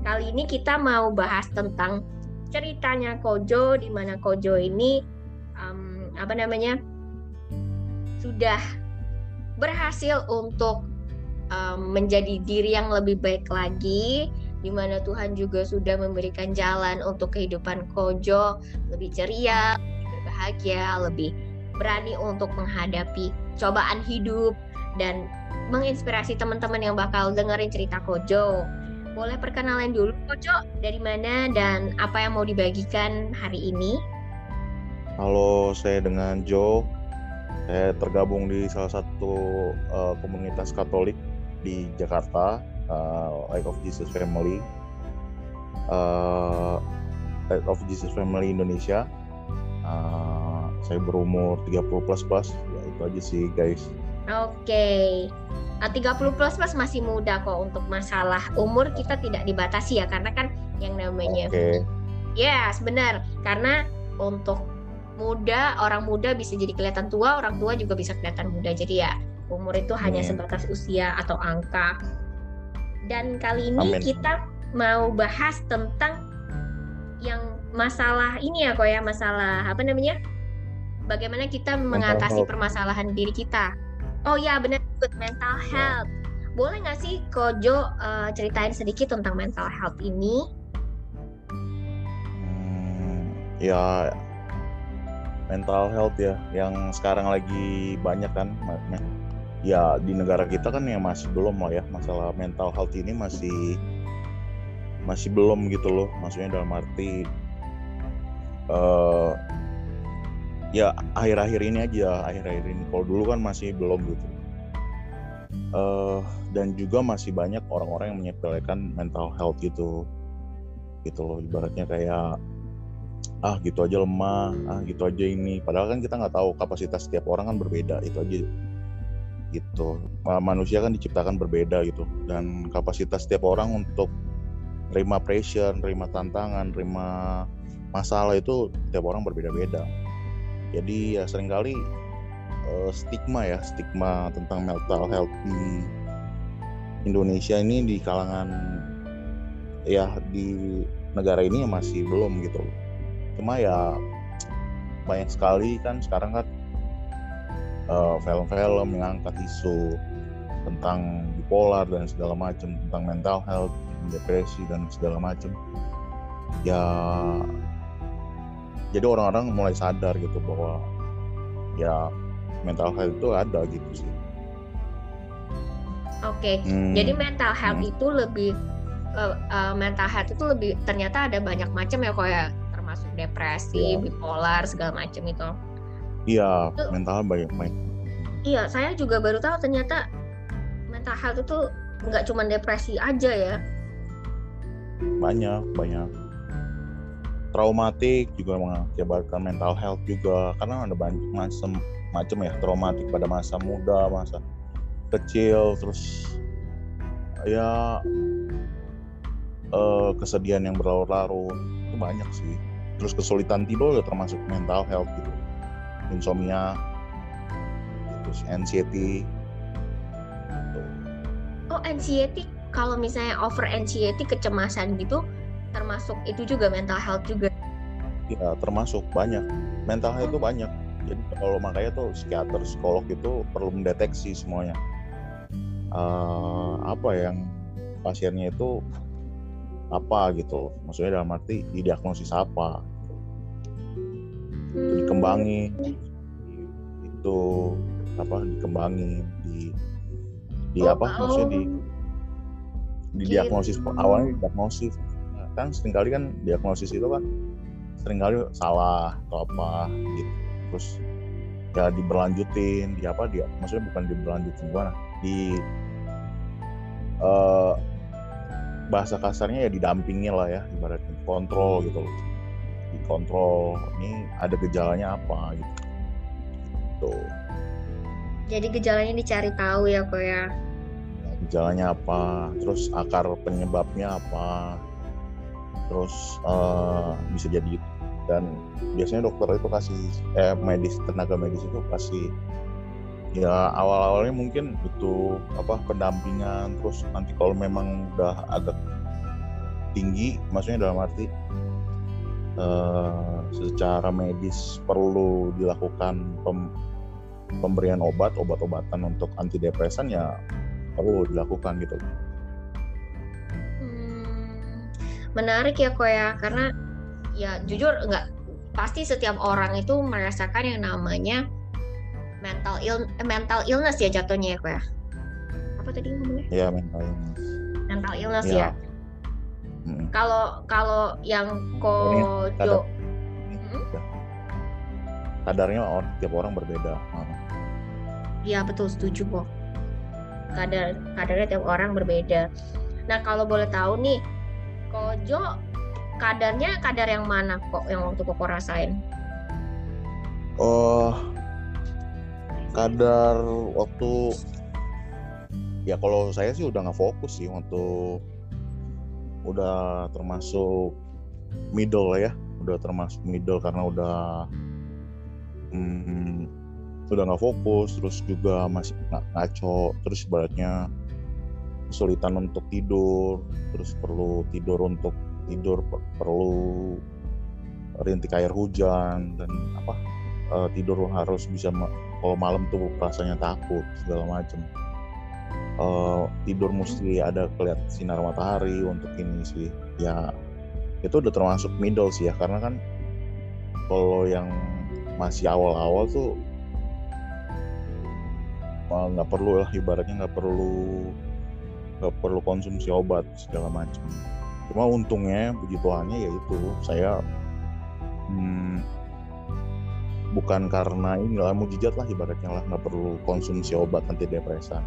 Kali ini kita mau bahas tentang ceritanya Kojo, di mana Kojo ini um, apa namanya sudah berhasil untuk um, menjadi diri yang lebih baik lagi, di mana Tuhan juga sudah memberikan jalan untuk kehidupan Kojo lebih ceria, lebih berbahagia, lebih berani untuk menghadapi cobaan hidup dan menginspirasi teman-teman yang bakal dengerin cerita Kojo. Boleh perkenalan dulu Kojo dari mana dan apa yang mau dibagikan hari ini? Halo, saya dengan Joe. Saya tergabung di salah satu uh, komunitas Katolik di Jakarta, uh, Light of Jesus Family. Uh, Light of Jesus Family Indonesia. Uh, saya berumur 30 plus plus, ya itu aja sih guys. Oke. Okay. 30 plus plus masih muda kok untuk masalah umur kita tidak dibatasi ya karena kan yang namanya Oke. Okay. Yes, benar. Karena untuk muda, orang muda bisa jadi kelihatan tua, orang tua juga bisa kelihatan muda. Jadi ya umur itu hmm. hanya sebatas usia atau angka. Dan kali ini Amin. kita mau bahas tentang yang masalah ini ya kok ya, masalah apa namanya? Bagaimana kita mengatasi permasalahan diri kita Oh ya benar good mental iya. health. Boleh nggak sih Kojo uh, ceritain sedikit tentang mental health ini? Hmm, ya mental health ya yang sekarang lagi banyak kan ya di negara kita kan ya masih belum lah ya masalah mental health ini masih masih belum gitu loh maksudnya dalam arti uh, ya akhir-akhir ini aja. Akhir-akhir ini. Kalau dulu kan masih belum gitu. Uh, dan juga masih banyak orang-orang yang menyepelekan mental health gitu. Gitu loh ibaratnya kayak ah gitu aja lemah. Ah gitu aja ini. Padahal kan kita nggak tahu kapasitas setiap orang kan berbeda. Itu aja. Gitu. Manusia kan diciptakan berbeda gitu. Dan kapasitas setiap orang untuk terima pressure, terima tantangan, terima masalah itu setiap orang berbeda-beda jadi ya sering kali uh, stigma ya stigma tentang mental health di Indonesia ini di kalangan ya di negara ini masih belum gitu. Cuma ya banyak sekali kan sekarang kan eh, film-film yang angkat isu tentang bipolar dan segala macam tentang mental health depresi dan segala macam. Ya jadi orang-orang mulai sadar gitu bahwa ya mental health itu ada gitu sih. Oke, okay. hmm. jadi mental health hmm. itu lebih uh, uh, mental health itu lebih ternyata ada banyak macam ya kok ya termasuk depresi, yeah. bipolar segala macam itu. Iya, itu, mental banyak banyak. Iya, saya juga baru tahu ternyata mental health itu nggak cuma depresi aja ya. Banyak, banyak traumatik juga mengakibatkan mental health juga. Karena ada banyak macam macam ya traumatik pada masa muda masa kecil terus ya uh, kesedihan yang berlarut-larut itu banyak sih. Terus kesulitan tidur ya termasuk mental health gitu. Insomnia terus anxiety. Gitu. oh anxiety. Kalau misalnya over anxiety kecemasan gitu termasuk itu juga mental health juga. Ya termasuk banyak. Mental health itu oh. banyak. Jadi kalau makanya tuh psikiater psikolog itu perlu mendeteksi semuanya. Uh, apa yang pasiennya itu apa gitu maksudnya dalam arti didiagnosis apa. Itu dikembangi itu apa dikembangi di di oh, apa maksudnya di di diagnosis awalnya diagnosis kan sering kali kan diagnosis itu kan sering kali salah atau apa gitu. Terus ya diberlanjutin di apa dia maksudnya bukan diberlanjutin gimana? Di uh, bahasa kasarnya ya didampingi lah ya ibaratnya kontrol gitu loh. Dikontrol ini ada gejalanya apa gitu. Tuh jadi gejalanya dicari tahu ya kok ya? Gejalanya apa terus akar penyebabnya apa terus uh, bisa jadi dan biasanya dokter itu kasih eh medis tenaga medis itu kasih ya awal-awalnya mungkin itu apa pendampingan. Terus nanti kalau memang udah agak tinggi maksudnya dalam arti uh, secara medis perlu dilakukan pem, pemberian obat obat-obatan untuk antidepresan ya perlu dilakukan gitu menarik ya kok ya. Karena ya jujur nggak pasti setiap orang itu merasakan yang namanya mental ill mental illness ya jatuhnya ya kok ya. Apa tadi ngomongnya? Ya mental illness. Mental illness ya, ya kalau kalau yang kojo kadar, hmm? kadarnya orang, tiap orang berbeda. Iya betul setuju kok. Kadar kadarnya tiap orang berbeda. Nah kalau boleh tahu nih, kojo kadarnya kadar yang mana kok yang waktu koko rasain? Oh, kadar waktu ya kalau saya sih udah nggak fokus sih untuk udah termasuk middle ya udah termasuk middle karena udah hmm, udah nggak fokus terus juga masih ngaco terus ibaratnya kesulitan untuk tidur terus perlu tidur untuk tidur perlu rintik air hujan dan apa uh, tidur harus bisa kalau malam tuh rasanya takut segala macam uh, tidur mesti ada kelihatan sinar matahari untuk ini sih. Ya itu udah termasuk middle sih ya karena kan kalau yang masih awal-awal tuh nggak perlu lah ibaratnya nggak perlu nggak perlu konsumsi obat segala macam cuma untungnya hanya ya itu saya hmm, bukan karena ini lah mujizat lah ibaratnya lah nggak perlu konsumsi obat antidepresan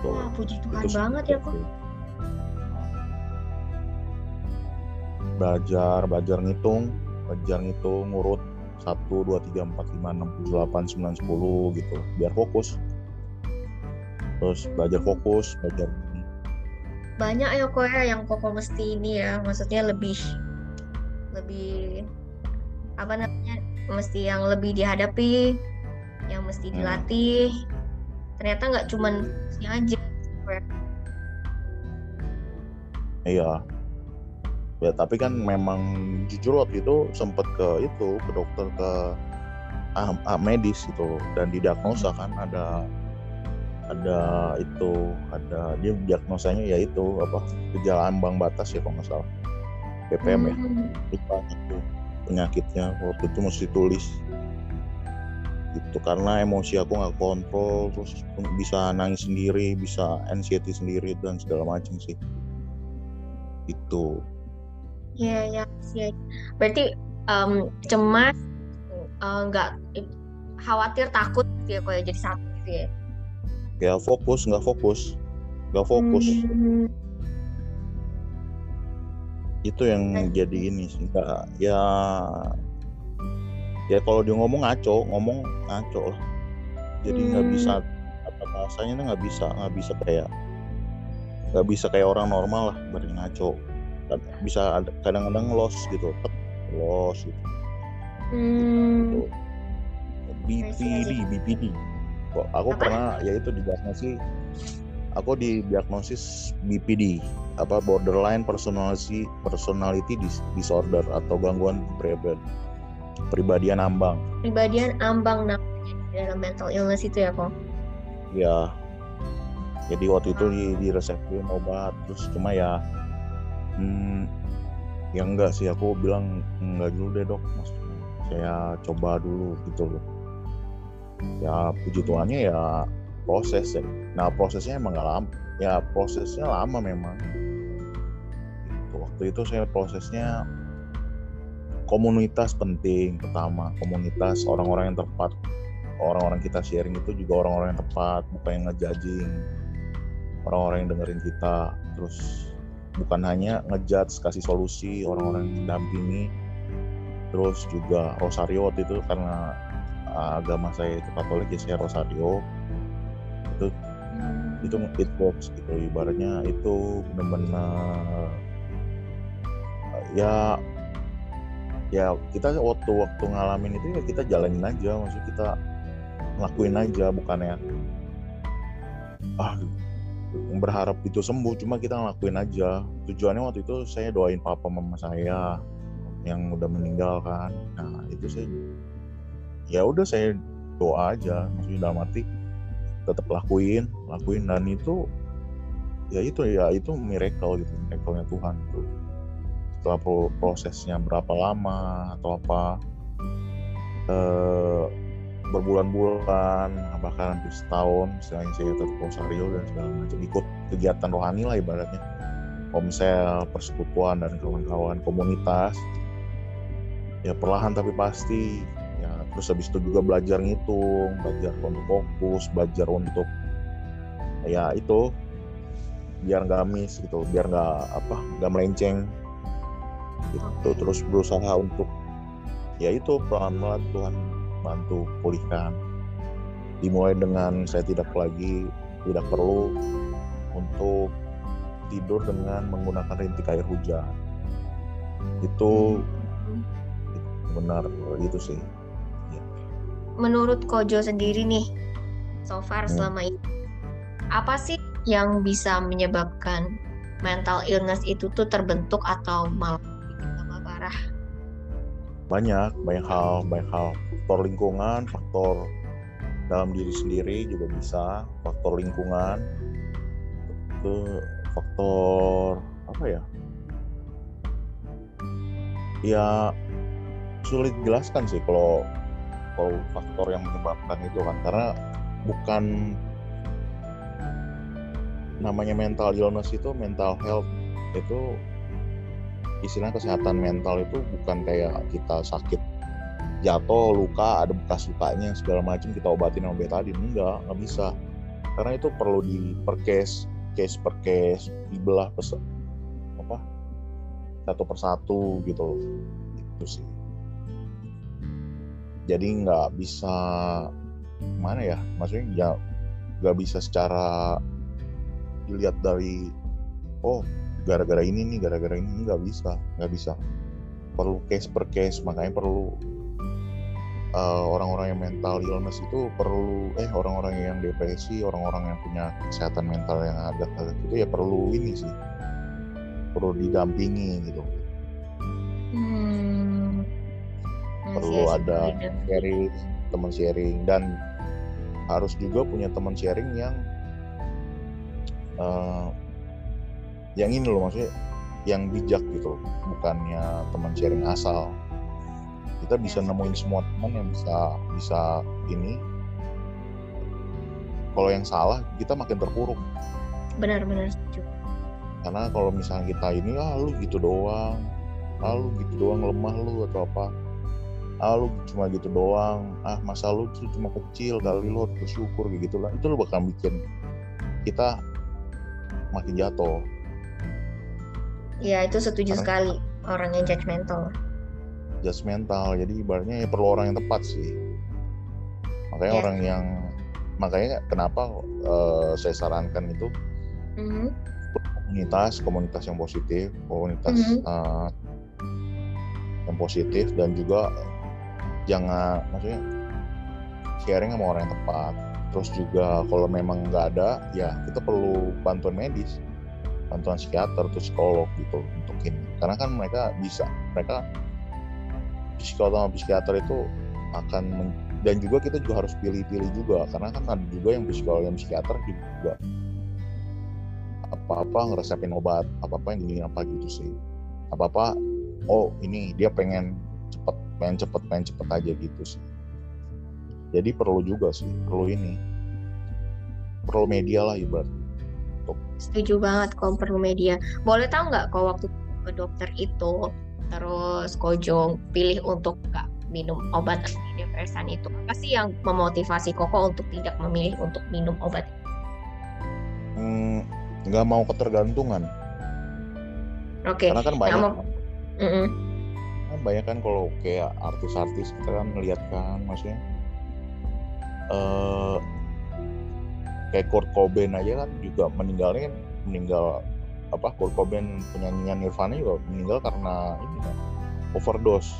gitu. Wah, puji Tuhan itu banget ya kok. Belajar, belajar ngitung, belajar ngitung, ngurut 1, 2, 3, 4, 5, 6, 7, 8, 9, 10 gitu. Biar fokus. Terus belajar fokus, belajar banyak ya kok ya yang koko mesti ini ya. Maksudnya lebih lebih apa namanya mesti yang lebih dihadapi yang mesti hmm. dilatih. Hmm ternyata nggak cuman aja iya. Ya tapi kan memang jujur waktu itu sempet ke itu ke dokter ke ah, ah, medis itu dan didiagnosa kan ada ada itu ada dia diagnosanya ya itu apa gejala ambang batas ya kalau nggak salah. BPM ya. Hmm. lupa itu penyakitnya waktu itu mesti tulis. Gitu karena emosi aku nggak kontrol terus bisa nangis sendiri bisa anxiety sendiri dan segala macam sih. Itu ya ya ya berarti um, cemas uh, nggak uh, khawatir takut gitu ya kayak jadi satu gitu ya ya fokus nggak fokus nggak fokus hmm. itu yang nah. jadi ini sih nggak ya ya kalau dia ngomong ngaco ngomong ngaco lah jadi nggak hmm. bisa apa bahasanya nggak bisa nggak bisa kayak nggak bisa kayak orang normal lah bareng ngaco bisa kadang-kadang los gitu los gitu, hmm. gitu. BPD BPD aku apa? pernah ya itu diagnosis aku didiagnosis BPD apa borderline personality personality disorder atau gangguan kepribadian pribadian ambang. Pribadian ambang namanya dalam mental illness itu ya kok ya jadi waktu itu di, di resepin obat terus cuma ya hmm, ya enggak sih aku bilang enggak dulu deh dok. Maksudnya saya coba dulu gitu loh ya puji Tuhannya ya proses ya. nah prosesnya emang gak lama. Ya prosesnya lama memang. Gitu. waktu itu saya prosesnya komunitas penting pertama komunitas orang-orang yang tepat. Orang-orang kita sharing itu juga orang-orang yang tepat bukan yang ngejudging. Orang-orang yang dengerin kita. Terus bukan hanya ngejudge kasih solusi orang-orang yang mendampingi. Terus juga rosario waktu itu karena agama saya itu katolik ya saya rosario. Itu itu it works gitu ibaratnya itu benar-benar ya ya kita waktu waktu ngalamin itu ya kita jalanin aja maksud kita ngelakuin aja bukannya ah berharap itu sembuh cuma kita ngelakuin aja. Tujuannya waktu itu saya doain papa mama saya yang udah meninggal kan. Nah itu saya ya udah saya doa aja maksudnya dalam arti tetap lakuin lakuin. Dan itu ya itu ya itu miracle gitu miracle Tuhan itu setelah prosesnya berapa lama atau apa eh, berbulan-bulan bahkan hampir setahun selain saya tetap rosario dan segala macam ikut kegiatan rohani lah ibaratnya. Komsel persekutuan dan kawan-kawan komunitas. Ya perlahan tapi pasti terus habis itu juga belajar ngitung belajar untuk fokus belajar untuk ya itu biar nggak miss gitu biar nggak apa nggak melenceng. Gitu terus berusaha untuk ya itu pelan-pelan Tuhan bantu pulihkan. Dimulai dengan saya tidak lagi tidak perlu untuk tidur dengan menggunakan rintik air hujan. Itu benar itu sih. Menurut Kojo sendiri nih so far selama ini apa sih yang bisa menyebabkan mental illness itu tuh terbentuk atau malah tambah parah? Banyak banyak hal banyak hal. Faktor lingkungan faktor dalam diri sendiri juga bisa. Faktor lingkungan itu faktor apa ya? Ya sulit jelaskan sih kalau kalau faktor yang menyebabkan itu kan. Karena bukan namanya mental illness itu mental health itu istilah kesehatan mental itu bukan kayak kita sakit jatuh luka ada bekas lukanya segala macam kita obatin sama betadin enggak nggak bisa. Karena itu perlu di per case case per case dibelah pes apa satu persatu gitu. Itu sih jadi nggak bisa mana ya maksudnya ya nggak bisa secara dilihat dari oh gara-gara ini nih gara-gara ini nggak bisa nggak bisa. Perlu case per case makanya perlu eh, orang-orang yang mental illness itu perlu eh orang-orang yang depresi orang-orang yang punya kesehatan mental yang ada itu ya perlu ini sih perlu didampingi gitu perlu yes, ada sharing teman sharing dan harus juga punya teman sharing yang uh, yang ini loh maksudnya yang bijak gitu bukannya teman sharing asal. Kita bisa nemuin semua teman yang bisa bisa ini. Kalau yang salah kita makin terpuruk. Benar-benar setuju. Karena kalau misalnya kita ini ah lu gitu doang. Ah lu gitu doang lemah lu atau apa ah lu cuma gitu doang. Ah masa lu tuh cuma kecil kali lu harus bersyukur kayak gitu lah. Itu lu bakal bikin kita makin jatuh. Iya itu setuju Karena, sekali. Orang yang judgmental judgmental jadi ibaratnya ya perlu orang yang tepat sih. Makanya yeah. orang yang makanya kenapa uh, saya sarankan itu mm-hmm. komunitas komunitas yang positif komunitas mm-hmm. uh, yang positif dan juga jangan maksudnya sharing sama orang yang tepat. Terus juga kalau memang nggak ada ya kita perlu bantuan medis bantuan psikiater atau psikolog gitu untuk ini. Karena kan mereka bisa mereka psikolog sama psikiater itu akan men, dan juga kita juga harus pilih-pilih juga karena kan ada juga yang psikolog yang psikiater juga apa-apa ngeresepin obat apa-apa yang gini apa gitu sih. Apa-apa oh ini dia pengen cepet pengen cepet pengen cepet aja gitu sih. Jadi perlu juga sih perlu ini. Perlu media lah ibarat setuju banget kalau perlu media. Boleh tahu nggak kalau waktu ke dokter itu terus Kojo pilih untuk nggak minum obat antidepresan itu apa sih yang memotivasi Koko untuk tidak memilih untuk minum obat? Hmm, nggak mau ketergantungan. Oke okay. karena kan banyak mau... mm -mm. Kan banyak kan kalau kayak artis-artis kita kan melihat kan maksudnya uh, kayak Kurt Cobain aja kan juga meninggalnya kan meninggal apa Kurt Cobain penyanyinya Nirvana juga meninggal karena ini kan overdose.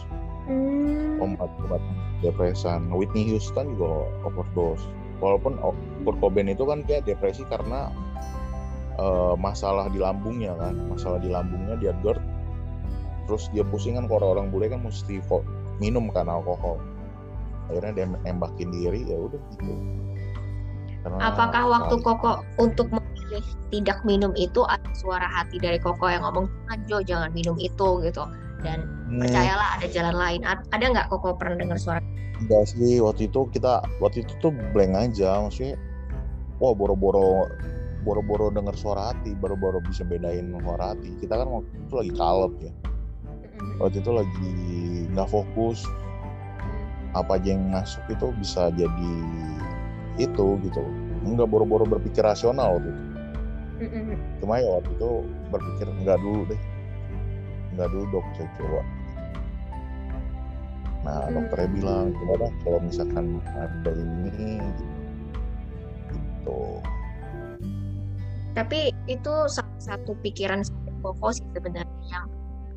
Hmm. obat-obat depresan. Whitney Houston juga overdose. Walaupun Kurt Cobain itu kan dia depresi karena uh, masalah di lambungnya kan masalah di lambungnya dia GERD terus dia pusing kan kalau orang bule kan mesti minum kan alkohol. Akhirnya dia nembakin diri ya udah gitu. Karena apakah waktu Koko untuk memilih tidak minum itu ada suara hati dari Koko yang ngomong Jo jangan minum itu gitu. Dan hmm. percayalah ada jalan lain. Ada nggak koko pernah dengar suara? Enggak sih waktu itu kita waktu itu tuh blank aja maksudnya wah boro-boro boro-boro dengar suara hati boro-boro bisa bedain suara hati. Kita kan waktu itu lagi kalep ya waktu itu lagi nggak fokus. Apa aja yang masuk itu bisa jadi itu gitu. Nggak boro-boro berpikir rasional waktu itu. Cuma ya waktu itu berpikir nggak dulu deh. Nggak dulu dok. Saya coba. Nah hmm. dokternya bilang gimana kalau misalkan ada ini gitu. Tapi itu salah satu pikiran Koko sih sebenarnya yang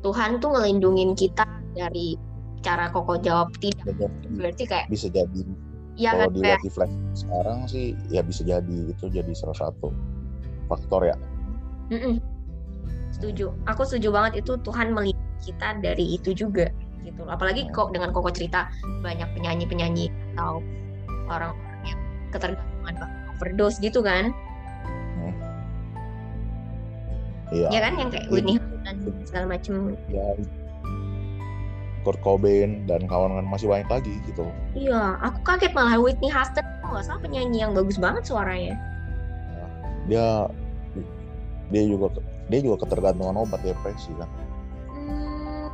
Tuhan tuh ngelindungin kita dari cara Koko jawab tidak. Bisa berarti kayak bisa jadi. Ya kalau kan, dilihat kayak... di flash sekarang sih ya bisa jadi itu jadi salah satu faktor ya. Mm -mm setuju. Aku setuju banget itu Tuhan melindungi kita dari itu juga gitu apalagi kok dengan koko cerita banyak penyanyi penyanyi atau orang-orang yang ketergantungan overdose gitu kan? Hmm. Iya. Ya kan yang kayak Whitney dan segala macam. Ya. Kurt Cobain dan kawan-kawan masih banyak lagi gitu. Iya, aku kaget malah Whitney Houston nggak salah penyanyi yang bagus banget suaranya. Dia dia juga dia juga ketergantungan obat depresi kan hmm.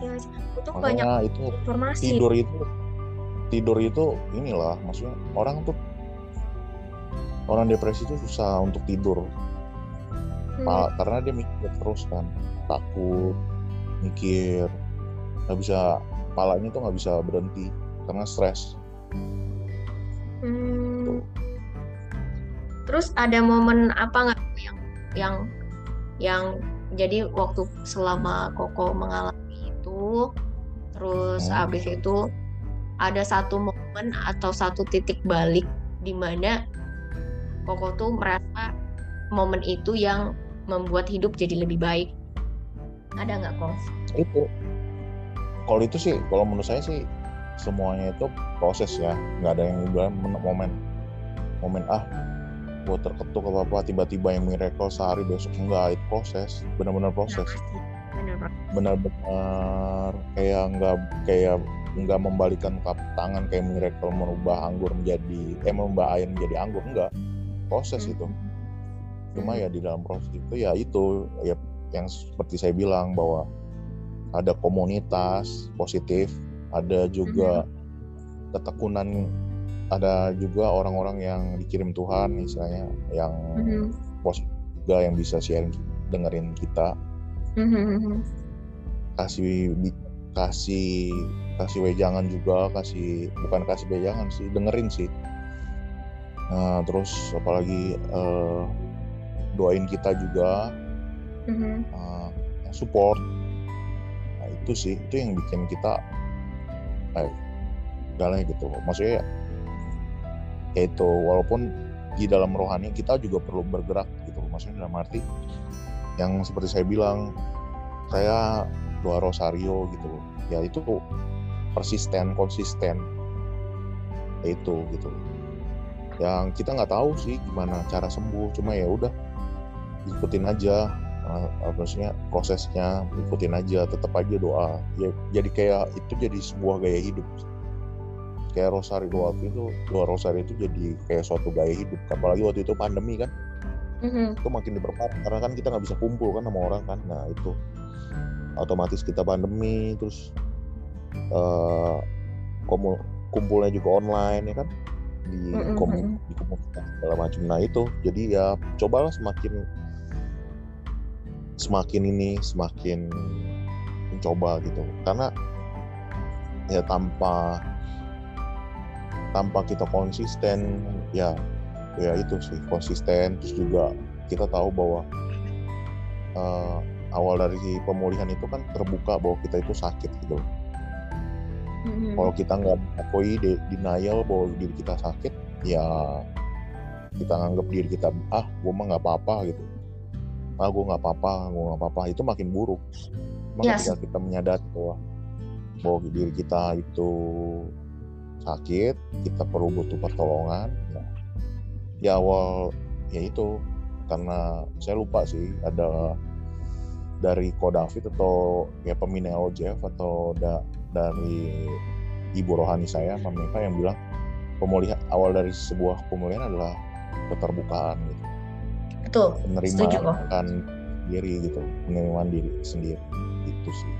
hmm. itu banyak itu informasi tidur itu tidur itu inilah maksudnya orang tuh orang depresi itu susah untuk tidur hmm. karena dia mikir terus kan takut mikir nggak bisa palanya tuh nggak bisa berhenti karena stres hmm. terus ada momen apa nggak yang yang yang jadi waktu selama Koko mengalami itu terus hmm. habis itu ada satu momen atau satu titik balik di mana Koko tuh merasa momen itu yang membuat hidup jadi lebih baik. Ada nggak kok itu. Kalau itu sih kalau menurut saya sih semuanya itu proses ya. Nggak ada yang bilang momen. Momen ah gue terketuk apa apa tiba-tiba yang miracle sehari besok enggak. Itu proses. Benar-benar proses. benar-benar kayak enggak kayak enggak membalikan kap tangan kayak miracle merubah anggur menjadi eh merubah air menjadi anggur. Enggak proses itu cuma ya di dalam proses itu ya itu ya yang seperti saya bilang bahwa ada komunitas positif ada juga ketekunan ada juga orang-orang yang dikirim Tuhan misalnya yang mm-hmm. pos juga yang bisa sharing dengerin kita. Kasih kasih kasih wejangan juga kasih bukan kasih wejangan sih dengerin sih. Nah terus apalagi uh, doain kita juga mm-hmm. uh, support. Nah itu sih itu yang bikin kita eh, galanya gitu maksudnya itu walaupun di dalam rohani kita juga perlu bergerak gitu maksudnya dalam arti yang seperti saya bilang saya doa rosario gitu ya itu persisten konsisten. Itu gitu yang kita nggak tahu sih gimana cara sembuh cuma ya udah ikutin aja uh, maksudnya prosesnya ikutin aja tetap aja doa. Ya jadi kayak itu jadi sebuah gaya hidup. Kayak Rosari waktu itu dua Rosari itu jadi kayak suatu gaya hidup. Apalagi waktu itu pandemi kan. Mm-hmm. itu makin diperparah karena kan kita nggak bisa kumpul kan sama orang kan. Nah itu otomatis kita pandemi terus uh, kumpulnya juga online ya kan di mm-hmm. komun di komunitas segala macam. Nah itu. Jadi ya cobalah semakin semakin ini semakin mencoba gitu. Karena ya tanpa tanpa kita konsisten ya ya itu sih konsisten. Terus juga kita tahu bahwa uh, awal dari pemulihan itu kan terbuka bahwa kita itu sakit gitu Mhm. kalau kita nggak mengakui de- denial bahwa diri kita sakit ya kita nganggap diri kita ah gue mah nggak apa-apa gitu. Ah gue nggak apa-apa gue nggak apa-apa. Itu makin buruk. Maka Yes. kita menyadari bahwa bahwa diri kita itu sakit kita perlu butuh pertolongan ya, di awal ya itu. Karena saya lupa sih ada dari Kodafit atau ya pembina LJF atau da- dari ibu rohani saya Mameka yang bilang pemulihan awal dari sebuah pemulihan adalah keterbukaan gitu Betul. Kok. penerimaan diri gitu penerimaan diri sendiri itu sih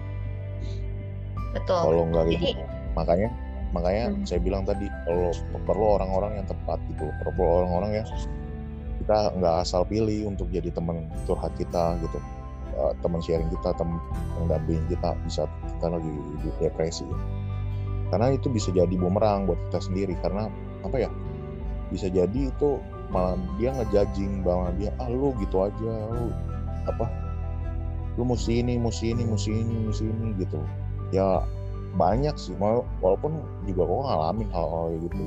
Betul. kalau nggak gitu makanya makanya Hmm. saya bilang tadi kalau perlu orang-orang yang tepat gitu perlu orang-orang yang kita nggak asal pilih untuk jadi teman curhat kita gitu Eh, teman sharing kita teman mendampingi kita bisa kita lagi depresi. Karena itu bisa jadi bumerang buat kita sendiri karena apa ya bisa jadi itu malah dia ngejudging bahwa dia ah lu gitu aja lu apa lu mesti ini mesti ini mesti ini mesti ini gitu. Ya banyak sih walaupun juga kok ngalamin hal-hal kayak gitu.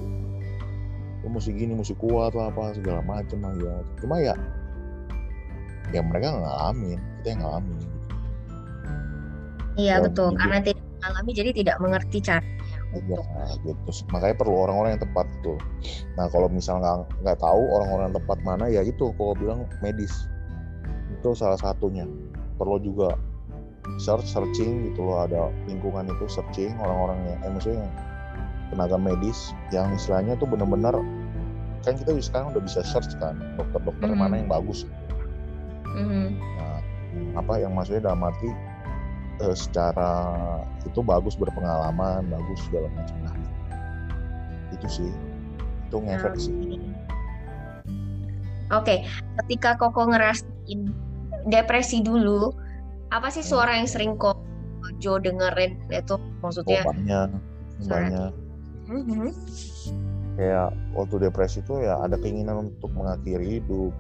Lu mesti gini mesti kuat lah apa segala macem lah ya. Cuma ya ya mereka nggak ngalamin kita yang ngalamin gitu. Iya Ya, betul. gitu. Karena tidak mengalami jadi tidak mengerti caranya Ya, untuk gitu. Makanya perlu orang-orang yang tepat tuh. Nah kalau misal nggak nggak tahu orang-orang tepat mana ya itu kalau bilang medis itu salah satunya. Perlu juga search searching gitu loh ada lingkungan itu searching orang-orang yang eh, maksudnya tenaga medis yang istilahnya tuh benar-benar kan kita sekarang udah bisa search kan dokter-dokter Mhm. mana yang bagus. Mhm. Nah, apa yang maksudnya dalam arti eh, secara itu bagus berpengalaman, bagus segala macam. Nah, itu sih, itu ngefek sih. Oke, ketika Koko ngerasain depresi dulu, apa sih suara yang sering kok Jo dengerin itu Oh, maksudnya? banyak, Suara. banyak. Mhm. Kayak waktu depresi itu ya ada keinginan untuk mengakhiri hidup.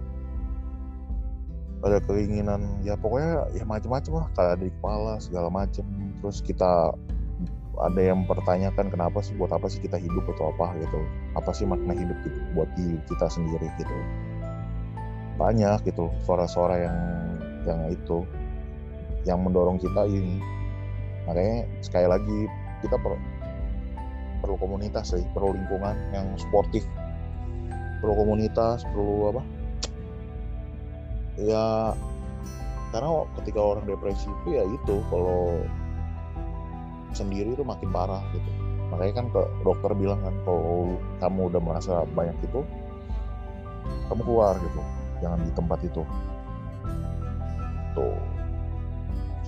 Ada keinginan ya pokoknya ya macam-macam lah kayak di kepala segala macam. Terus kita ada yang mempertanyakan kenapa sih buat apa sih kita hidup atau apa gitu. Apa sih makna hidup gitu buat diri kita sendiri gitu. Banyak gitu suara-suara yang yang itu yang mendorong kita ini. Makanya sekali lagi kita perlu perlu komunitas sih, perlu lingkungan yang sportif, perlu komunitas, perlu apa? Ya karena ketika orang depresi itu ya itu kalau sendiri itu makin parah gitu. Makanya kan ke dokter bilang kan kalau kamu udah merasa banyak itu, kamu keluar gitu, jangan di tempat itu. Tuh,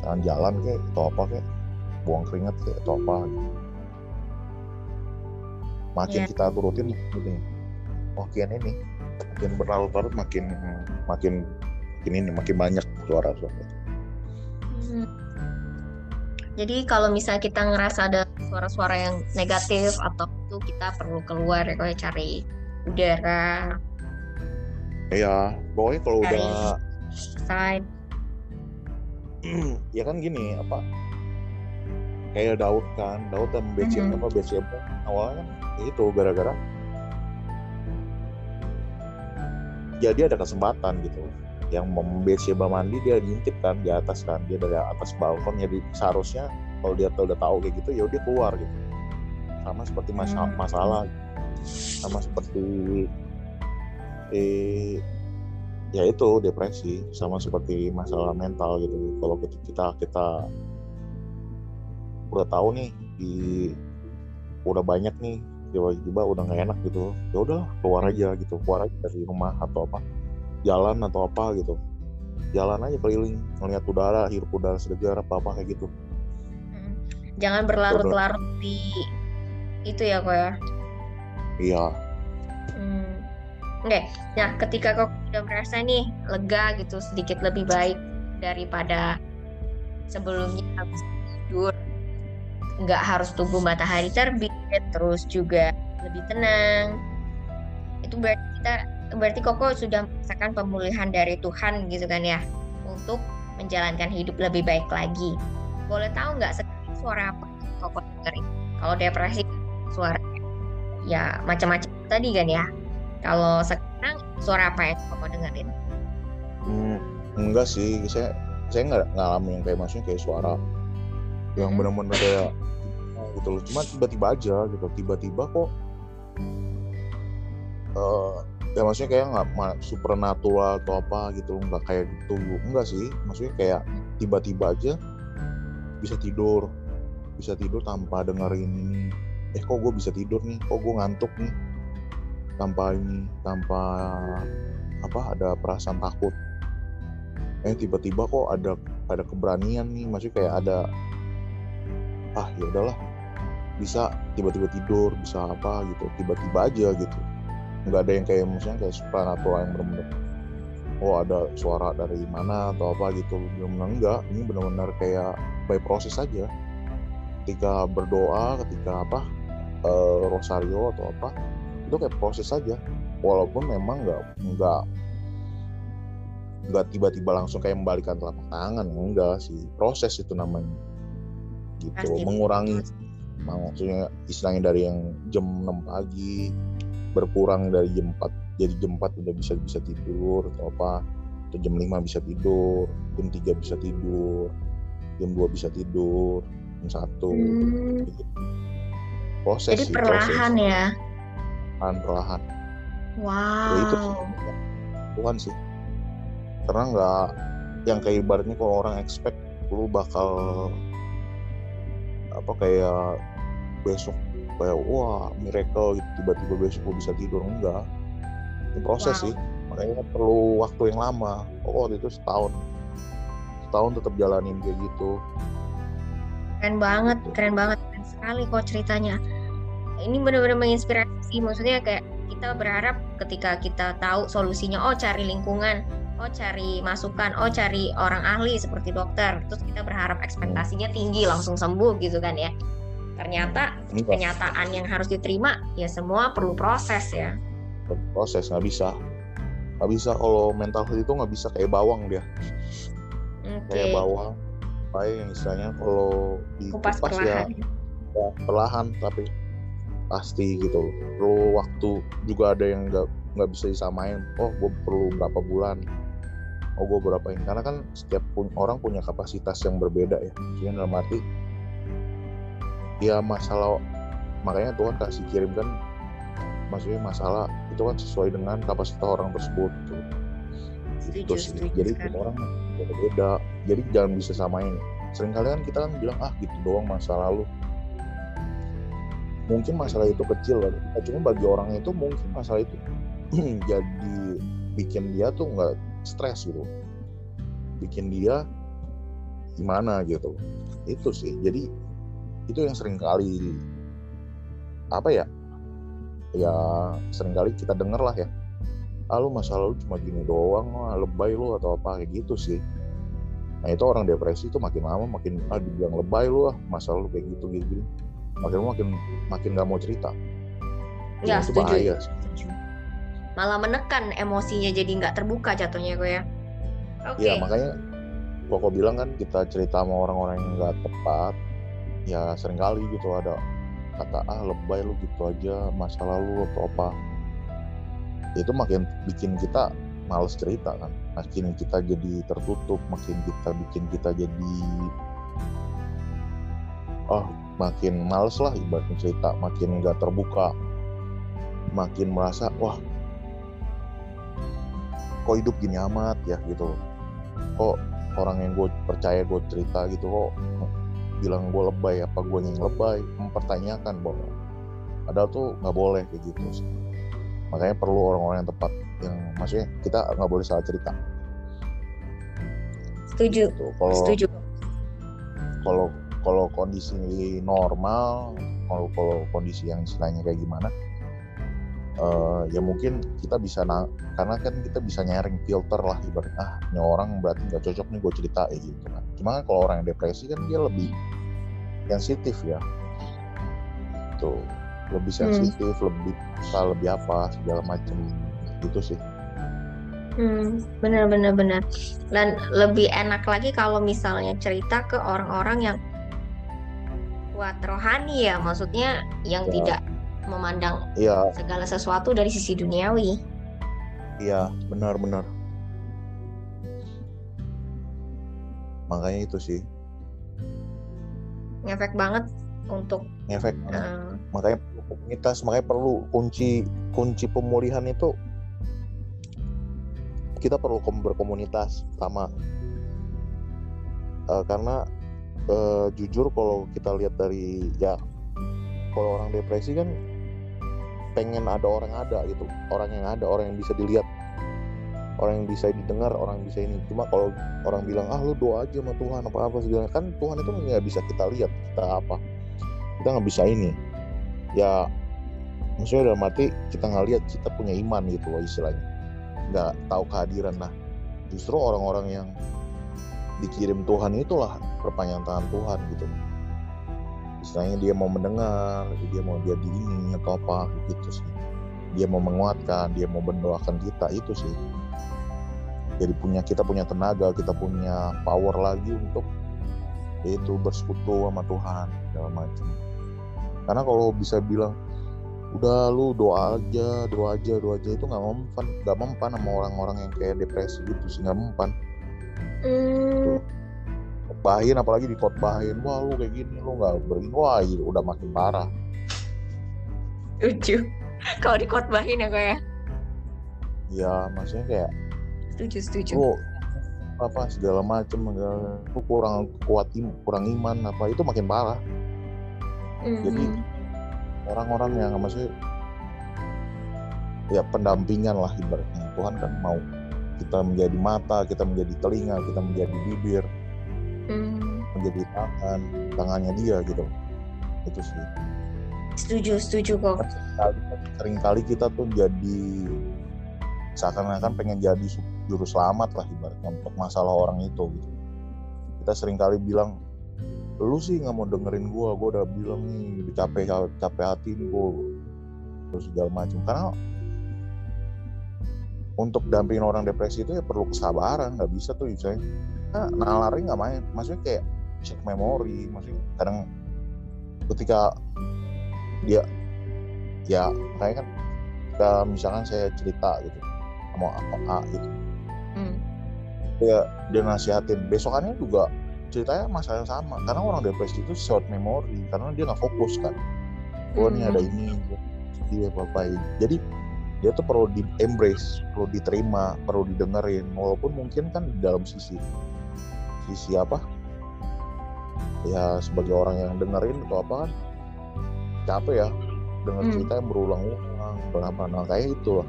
jangan jalan kayak atau apa kayak buang keringat kayak atau apa gitu makin Iya. kita turutin gitu makin ini makin berlarut-larut makin makin makin ini makin banyak suara suara Mhm. Jadi kalau misalnya kita ngerasa ada suara-suara yang negatif atau itu kita perlu keluar ya kayak cari udara, ya pokoknya kalau Cari. udah side. ya kan gini apa kayak Daud kan Daud dan Betsyeba Mhm. apa Betsyeba awalnya kan itu gara-gara jadi ada kesempatan gitu yang Betsyeba mandi dia diintip kan di atas kan dia dari atas balkon jadi seharusnya kalau dia tuh udah tahu kayak gitu ya dia keluar gitu. Sama seperti masa- Hmm. masalah sama seperti eh ya itu depresi sama seperti masalah mental gitu. Kalau kita kita, kita udah tahu nih di udah banyak nih tiba-tiba udah nggak enak gitu ya udah keluar aja gitu. Keluar aja dari rumah atau apa jalan atau apa gitu jalan aja keliling ngeliat udara hirup udara segar apa apa kayak gitu. Jangan berlarut-larut di itu ya kok ya. iya Hmm. Oke, nah ketika kau udah merasa nih lega gitu sedikit lebih baik daripada sebelumnya habis tidur, nggak harus tunggu matahari terbit, terus juga lebih tenang. Itu berarti kita berarti Koko sudah merasakan pemulihan dari Tuhan gitu kan ya untuk menjalankan hidup lebih baik lagi. Boleh tahu nggak sekarang suara apa Koko dengerin? Kalau depresi suara ya macam-macam tadi kan ya. Kalau sekarang suara apa yang Koko dengerin? Hmm, enggak sih, saya saya nggak ngalamin yang kayak maksudnya kayak suara yang Hmm. benar-benar kayak gitu loh. Cuma tiba-tiba aja gitu, tiba-tiba kok eh ya maksudnya kayak nggak supernatural atau apa gitu nggak kayak gitu. Enggak sih maksudnya kayak tiba-tiba aja bisa tidur. Bisa tidur tanpa dengerin ini eh kok gue bisa tidur nih? Kok gue ngantuk nih? Tanpa ini tanpa apa ada perasaan takut. Eh tiba-tiba kok ada ada keberanian nih. Maksudnya kayak ada ah ya udahlah bisa tiba-tiba tidur bisa apa gitu tiba-tiba aja gitu nggak ada yang kayak misalnya kayak supernatural yang benar-benar oh ada suara dari mana atau apa gitu. Benar-benar enggak. Ini benar-benar kayak by proses saja ketika berdoa ketika apa eh, rosario atau apa itu kayak proses saja walaupun memang nggak nggak nggak tiba-tiba langsung kayak membalikan telapak tangan. Enggak sih. Proses itu namanya. Gitu. Pasti. mengurangi. Maksudnya istilahnya dari yang jam 6 pagi berkurang dari jam 4 jadi jam 4 udah bisa bisa tidur atau apa atau jam 5 bisa tidur jam 3 bisa tidur jam 2 bisa tidur jam 1 Hmm, proses jadi sih perlahan proses. ya. perlahan perlahan Wow. Ya, itu sih Tuhan sih karena nggak yang kayak ibaratnya kalau orang expect lu bakal apa kayak besok kayak wah miracle gitu tiba-tiba besok lu bisa tidur enggak itu proses Wow. sih makanya perlu waktu yang lama oh waktu itu setahun setahun tetap jalanin kayak gitu Keren banget, Gitu. keren banget, keren sekali kok ceritanya. Ini benar-benar menginspirasi. Maksudnya kayak kita berharap ketika kita tahu solusinya, oh cari lingkungan, oh cari masukan, oh cari orang ahli seperti dokter. Terus kita berharap ekspektasinya tinggi, langsung sembuh gitu kan ya. Ternyata enggak kenyataan yang harus diterima ya semua perlu proses ya. proses nggak bisa. Nggak bisa kalau mental health itu nggak bisa kayak bawang dia. Oke. kayak bawang kayak yang istilahnya kalau Kupas dikupas ya perlahan. ya, perlahan tapi pasti gitu. Perlu waktu juga ada yang nggak nggak bisa disamain. Oh gue perlu berapa bulan? Oh gue berapa ini? Karena kan setiap pun, orang punya kapasitas yang berbeda ya. Jadi dalam arti ya masalah makanya Tuhan kasih kirimkan maksudnya masalah itu kan sesuai dengan kapasitas orang tersebut gitu. Gitu Setuju, sih. setuju jadi tiap orang beda jadi jangan bisa samain. Sering kali kan kita kan bilang ah gitu doang masa lalu mungkin masalah itu kecil kan cuma bagi orang itu mungkin masalah itu jadi bikin dia tuh nggak stres gitu. Bikin dia gimana gitu. Itu sih. Jadi itu yang sering kali apa ya ya sering kali kita denger lah ya ah lu masalah lu cuma gini doang ah, lebay lu atau apa kayak gitu sih nah itu orang depresi itu makin lama makin ah dibilang lebay lu ah masalah lu kayak gitu gitu, gitu. makin makin makin nggak mau cerita Ya, itu setuju. bahaya sih. Setuju. Malah menekan emosinya jadi nggak terbuka jatuhnya gue ya. Oke. ya makanya pokok bilang kan kita cerita sama orang-orang yang nggak tepat ya sering kali gitu ada kata ah lebay lu gitu aja masa lalu atau apa. Itu makin bikin kita males cerita kan. Makin kita jadi tertutup makin kita bikin kita jadi oh makin males lah ibaratnya cerita makin nggak terbuka makin merasa wah kok hidup gini amat ya? Gitu kok orang yang gue percaya gue cerita gitu kok bilang gue lebay apa gue yang lebay mempertanyakan bahwa padahal tuh nggak boleh kayak gitu sih. makanya perlu orang-orang yang tepat yang maksudnya kita nggak boleh salah cerita Setuju. gitu kalau Setuju. kalau kalau kondisi normal kalau kalau kondisi yang istilahnya kayak gimana eh, ya mungkin kita bisa na- karena kan kita bisa nyaring filter lah ibarat ah ini orang berarti nggak cocok nih gue cerita ya gitu kan cuma kan kalau orang yang depresi kan dia lebih sensitif ya itu lebih Hmm. sensitif lebih bisa lebih apa segala macam gitu sih Hmm, benar benar benar. Dan lebih enak lagi kalau misalnya cerita ke orang-orang yang kuat rohani ya, maksudnya yang Ya. tidak memandang iya. segala sesuatu dari sisi duniawi. iya benar-benar makanya itu sih. Ngefek banget untuk efek eh, makanya perlu komunitas makanya perlu kunci kunci pemulihan itu kita perlu kom- berkomunitas sama Eh, karena eh, jujur kalau kita lihat dari ya kalau orang depresi kan pengen ada orang ada gitu. Orang yang ada orang yang bisa dilihat. Orang yang bisa didengar orang yang bisa ini. Cuma kalau orang bilang ah lu doa aja sama Tuhan apa apa segala kan Tuhan itu nggak bisa kita lihat kita apa. Kita nggak bisa ini. Ya maksudnya dalam arti kita nggak lihat kita punya iman gitu loh istilahnya. Nggak tahu kehadiran nah justru orang-orang yang dikirim Tuhan itulah perpanjangan tangan Tuhan gitu istilahnya dia mau mendengar dia mau jadi ini atau apa gitu sih. Dia mau menguatkan dia mau mendoakan kita itu sih. Jadi punya kita punya tenaga kita punya power lagi untuk yaitu bersekutu sama Tuhan segala macam. Karena kalau bisa bilang udah lu doa aja doa aja doa aja itu nggak mempan nggak mempan sama orang-orang yang kayak depresi gitu sih nggak mempan. Hmm, khotbahin apalagi dikotbahin wah lu kayak gini lu nggak berini wah iya, udah makin parah. Lucu. Kalau dikotbahin ya kayak ya? Maksudnya kayak setuju setuju. lu apa segala macem segala- lu kurang kuat im- kurang iman apa itu makin parah. Hmm, jadi orang-orang yang maksudnya ya pendampingan lah ibaratnya. Tuhan kan mau kita menjadi mata kita menjadi telinga kita menjadi bibir hmm, menjadi tangan tangannya dia gitu. Itu sih. Setuju setuju kok. sering kali, sering kali kita tuh jadi seakan-akan pengen jadi juru selamat lah ibaratnya untuk masalah orang itu gitu. Kita sering kali bilang lu sih nggak mau dengerin gua gua udah bilang nih udah capek capek hati nih gua. Terus segala macam. Karena untuk dampingin orang depresi itu ya perlu kesabaran nggak bisa tuh misalnya nah, nalarnya nggak main. Maksudnya kayak shock memory maksudnya kadang ketika dia ya kayak kan ketika misalkan saya cerita gitu sama A, A gitu. Hmm, dia dia nasihatin. Besokannya juga ceritanya masalah yang sama. Karena orang depresi itu short memory karena dia nggak fokus kan. Oh ini hmm, ada ini dia apa apa jadi dia tuh perlu di embrace perlu diterima perlu didengerin. Walaupun mungkin kan di dalam sisi sisi apa? Ya sebagai orang yang dengerin atau apa kan capek ya dengan Hmm. cerita yang berulang-ulang berapa. Nah kayak itu lah.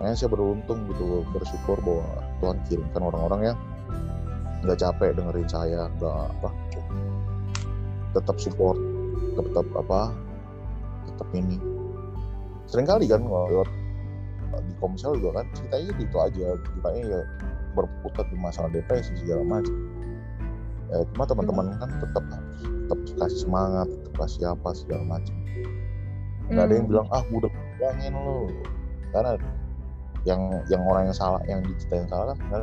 Makanya saya beruntung gitu bersyukur bahwa Tuhan kirimkan orang-orang yang nggak capek dengerin saya nggak apa tetap support tetap apa tetap ini. Sering kali kan kalau lewat di komsel juga kan ceritanya itu aja. Ceritanya ya berputar di masalah depresi segala macam ya cuma teman-teman kan tetap tetap kasih semangat tetap kasih apa segala macam nggak ada yang hmm. bilang ah udah bilangin lo karena yang yang orang yang salah yang diceritain salah kan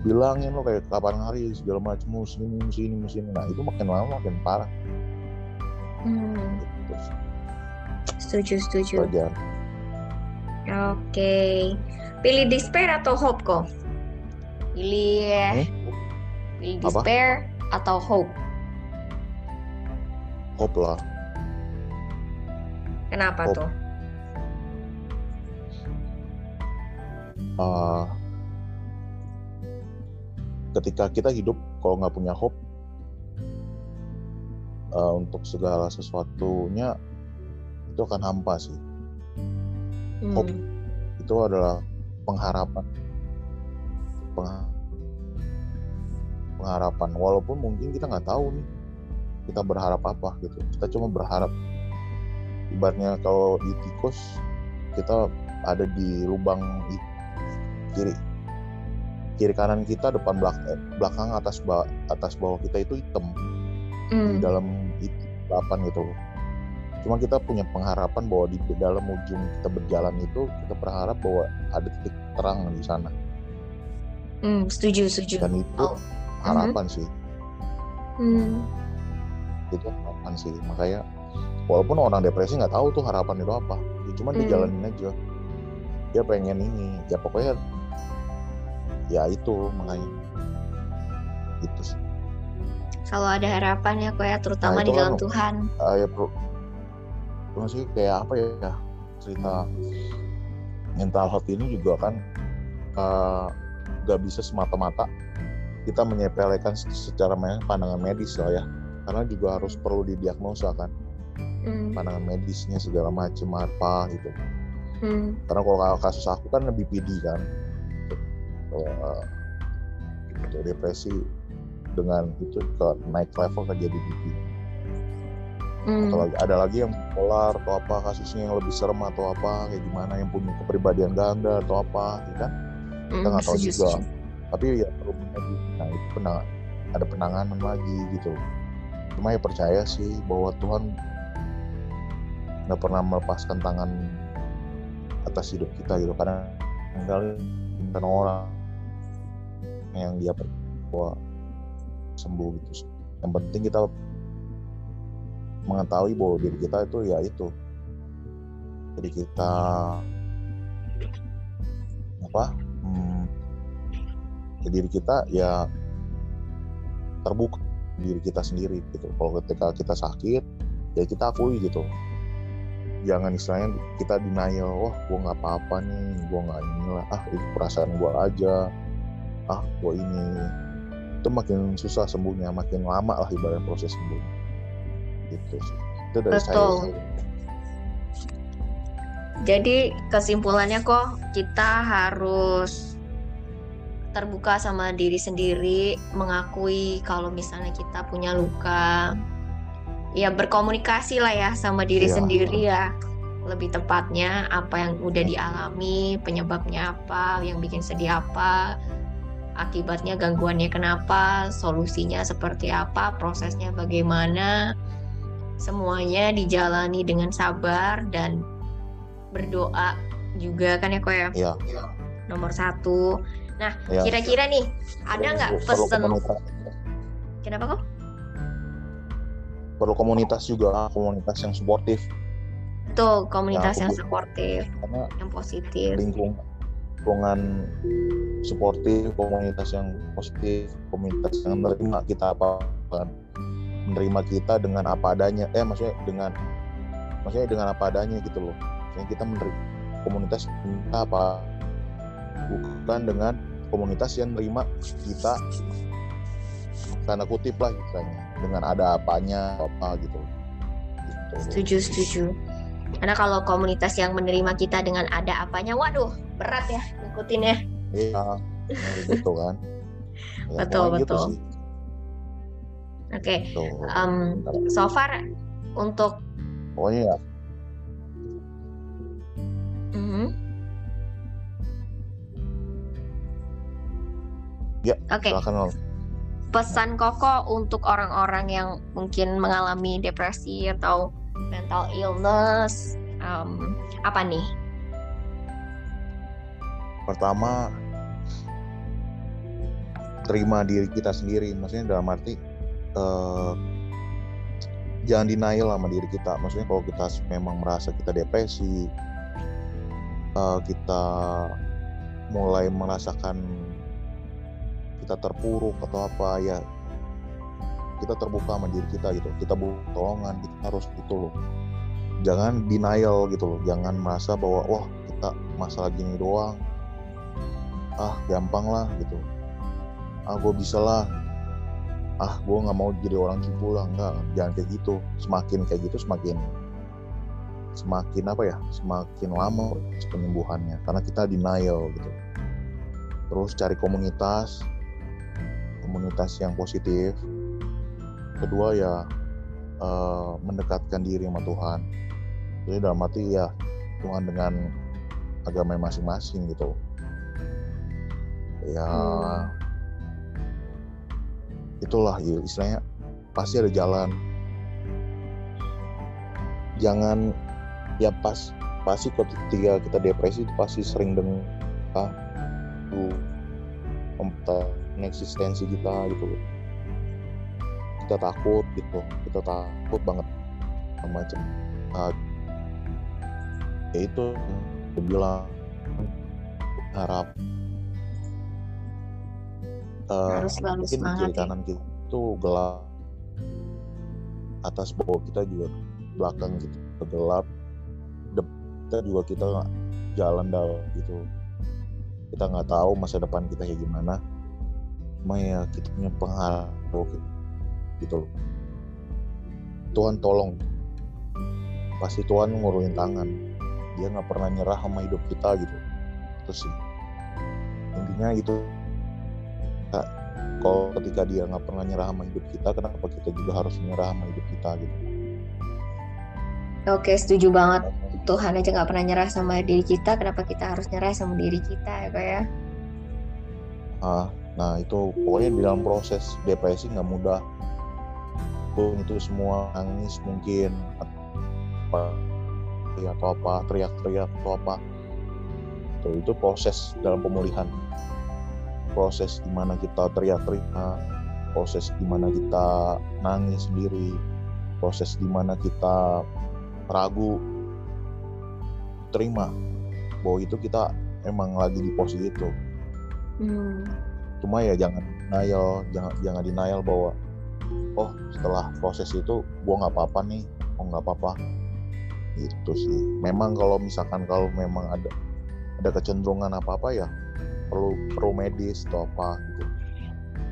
bilangin lo kayak kapan hari segala macam musim musim musim nah itu makin lama makin parah Hmm, terus setuju setuju. Oke. Pilih despair atau hope kok? Pilih Hmm? Pilih Apa? despair atau hope. hope lah Kenapa Hope. tuh? Ah, ketika kita hidup kalau nggak punya hope ah, untuk segala sesuatunya itu akan hampa sih Hmm, Hope. itu adalah pengharapan Pengha- pengharapan. Walaupun mungkin kita nggak tahu nih kita berharap apa gitu. Kita cuma berharap ibaratnya kalau di tikus kita ada di lubang kiri. Kiri kanan kita depan belakang belakang atas bawah atas bawah kita itu hitam. Di hmm, dalam itu delapan gitu. Cuma kita punya pengharapan bahwa di dalam ujung kita berjalan itu kita berharap bahwa ada titik terang di sana. Hmm, setuju, setuju. dan itu Oh. Harapan sih. Hmm. itu harapan sih. Makanya walaupun orang depresi nggak tahu tuh harapan itu apa ya cuman Hmm. dijalanin aja. Dia pengen ini ya pokoknya ya itu makanya. Itu sih. Selalu ada harapan ya kok ya, terutama Nah, di dalam kan- Tuhan. Ah, ya bro. Masih kayak apa ya cerita mental health ini juga kan eh, nggak bisa semata-mata kita menyepelekan secara pandangan medis lah ya karena juga harus perlu didiagnosa kan Hmm. pandangan medisnya segala macam apa gitu Hmm. karena kalau kasus aku kan lebih PD kan kalau eh, gitu, depresi dengan itu ke naik level ke jadi BP Hmm. atau ada lagi yang polar atau apa kasusnya yang lebih serem atau apa kayak gimana yang punya kepribadian ganda atau apa ya kan kita Hmm, nggak tahu juga. Tapi ya perlu lagi nah itu penang ada penanganan lagi gitu. Cuma ya percaya sih bahwa Tuhan nggak pernah melepaskan tangan atas hidup kita gitu. Karena kali bukan orang yang dia bahwa sembuh gitu. Yang penting kita mengetahui bahwa diri kita itu ya itu. Jadi kita apa ya diri kita ya terbuka diri kita sendiri gitu. Kalau ketika kita sakit ya kita akui gitu. Jangan istilahnya kita denial wah gua nggak apa-apa nih gua nggak inilah. Ah itu perasaan gua aja. Ah gua ini. Itu makin susah sembuhnya makin lama lah ibarat proses sembuh. Gitu sih. Itu dari saya Betul. Jadi kesimpulannya kok kita harus terbuka sama diri sendiri, mengakui kalau misalnya kita punya luka. Ya berkomunikasi lah ya sama diri Iya. sendiri ya. Lebih tepatnya apa yang udah dialami, penyebabnya apa, yang bikin sedih apa, akibatnya gangguannya kenapa, solusinya seperti apa, prosesnya bagaimana. Semuanya dijalani dengan sabar dan berdoa juga kan ya kok ya Iya, nomor satu. Nah iya. kira-kira nih ada nggak komunitas, Kenapa kok? perlu komunitas juga komunitas yang suportif Tuh komunitas Ya, yang aku- suportif, karena yang positif. lingkung lingkungan suportif komunitas yang positif komunitas yang menerima kita apa kan menerima kita dengan apa adanya eh maksudnya dengan maksudnya dengan apa adanya gitu loh maksudnya kita menerima komunitas kita apa bukan dengan komunitas yang menerima kita tanda kutip lah istilahnya dengan ada apanya apa gitu gitu Setuju setuju. Karena kalau komunitas yang menerima kita dengan ada apanya, waduh berat ya ngikutin ya. iya nah, gitu kan Ya, Betul, gitu betul. sih. Oke, Tuh. em, so far untuk pokoknya ya Ya, Oke, silakan Nol. pesan Koko untuk orang-orang yang mungkin mengalami depresi atau mental illness em, apa nih? pertama terima diri kita sendiri maksudnya dalam arti eh, jangan denial sama diri kita maksudnya kalau kita memang merasa kita depresi eh, kita mulai merasakan kita terpuruk atau apa ya kita terbuka sama diri kita gitu. Kita butuh tolongan kita harus itu loh. Jangan denial gitu loh. Jangan merasa bahwa wah kita masalah gini doang. Ah gampang lah gitu. Ah gue bisa lah. Ah gue nggak mau jadi orang jebol lah. Enggak jangan kayak gitu. Semakin kayak gitu semakin semakin apa ya semakin lama penyembuhannya. Karena kita denial gitu. Terus cari komunitas komunitas yang positif. Kedua ya eh, mendekatkan diri sama Tuhan. Jadi dalam arti ya Tuhan dengan agama masing-masing gitu. Ya itulah ya, istilahnya pasti ada jalan. Jangan ya pas pasti ketika kita depresi itu pasti sering dengan ah, eksistensi kita gitu kita takut gitu kita takut banget macam uh, ya itu bilang harap uh, harus selalu mungkin semangat kiri ya. kanan kita itu gelap atas bawah kita juga belakang gitu gelap kita juga kita jalan dalam gitu. Kita nggak tahu masa depan kita kayak gimana cuma ya kita punya pengharap gitu, gitu Tuhan tolong. Pasti Tuhan nguruin tangan. Dia nggak pernah nyerah sama hidup kita gitu. Terus sih. Intinya itu kalau ketika dia nggak pernah nyerah sama hidup kita kenapa kita juga harus nyerah sama hidup kita gitu? Oke setuju banget. Tuhan aja nggak pernah nyerah sama diri kita kenapa kita harus nyerah sama diri kita ya ya? Ah nah itu pokoknya di dalam proses depresi nggak mudah. Itu semua nangis mungkin apa atau apa teriak-teriak atau apa. Itu, itu proses dalam pemulihan. Proses di mana kita teriak-teriak proses di mana kita nangis sendiri proses di mana kita ragu terima bahwa itu kita emang lagi di posisi itu. Hmm. Cuma ya jangan denial jangan jangan denial bahwa oh setelah proses itu gue nggak apa-apa nih oh nggak apa-apa. Itu sih. Memang kalau misalkan kalau memang ada ada kecenderungan apa apa ya perlu perlu medis atau apa gitu.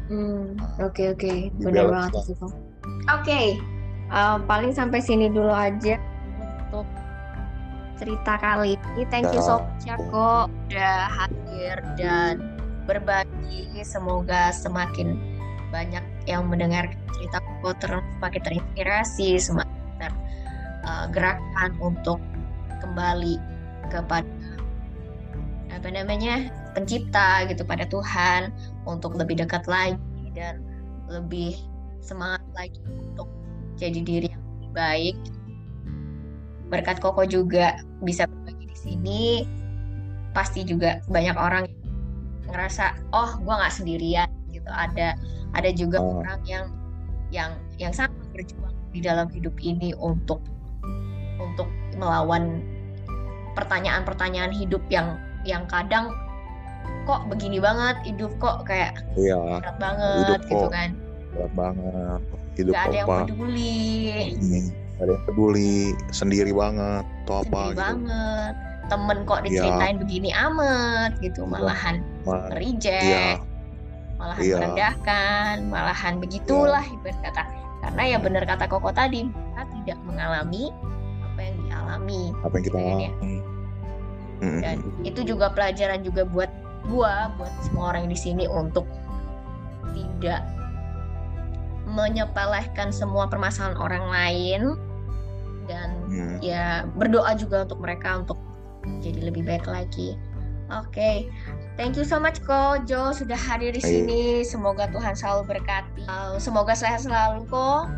Hmm nah, oke oke. benar banget sih oke okay. uh, paling sampai sini dulu aja untuk cerita kali ini. Thank you so much ya kok udah hadir dan berbagi. Semoga semakin banyak yang mendengar cerita kok terus semakin terinspirasi semakin tergerakkan uh, untuk kembali kepada apa namanya pencipta gitu pada Tuhan untuk lebih dekat lagi dan lebih semangat lagi untuk jadi diri yang lebih baik. Berkat Koko juga bisa berbagi di sini. Pasti juga banyak orang ngerasa oh gue nggak sendirian gitu ada ada juga oh. orang yang yang yang sangat berjuang di dalam hidup ini untuk untuk melawan pertanyaan-pertanyaan hidup yang yang kadang kok begini banget hidup kok kayak iya, berat banget hidup gitu kan berat banget hidup gak ada yang peduli hmm, ada yang peduli sendiri banget atau apa gitu. banget temen kok iya. diceritain ya. begini amat gitu iya. malahan Ma reject ya. malahan ya. merendahkan malahan begitulah ya. ibarat kata karena ya benar kata koko tadi kita tidak mengalami apa yang dialami apa yang kita gitu kan ya. alami dan itu juga pelajaran juga buat gua buat semua orang di sini untuk tidak menyepelekan semua permasalahan orang lain dan hmm. ya berdoa juga untuk mereka untuk jadi lebih baik lagi. Oke, okay. Thank you so much Ko Jo sudah hadir di sini. Semoga Tuhan selalu berkati. Semoga sehat selalu Ko.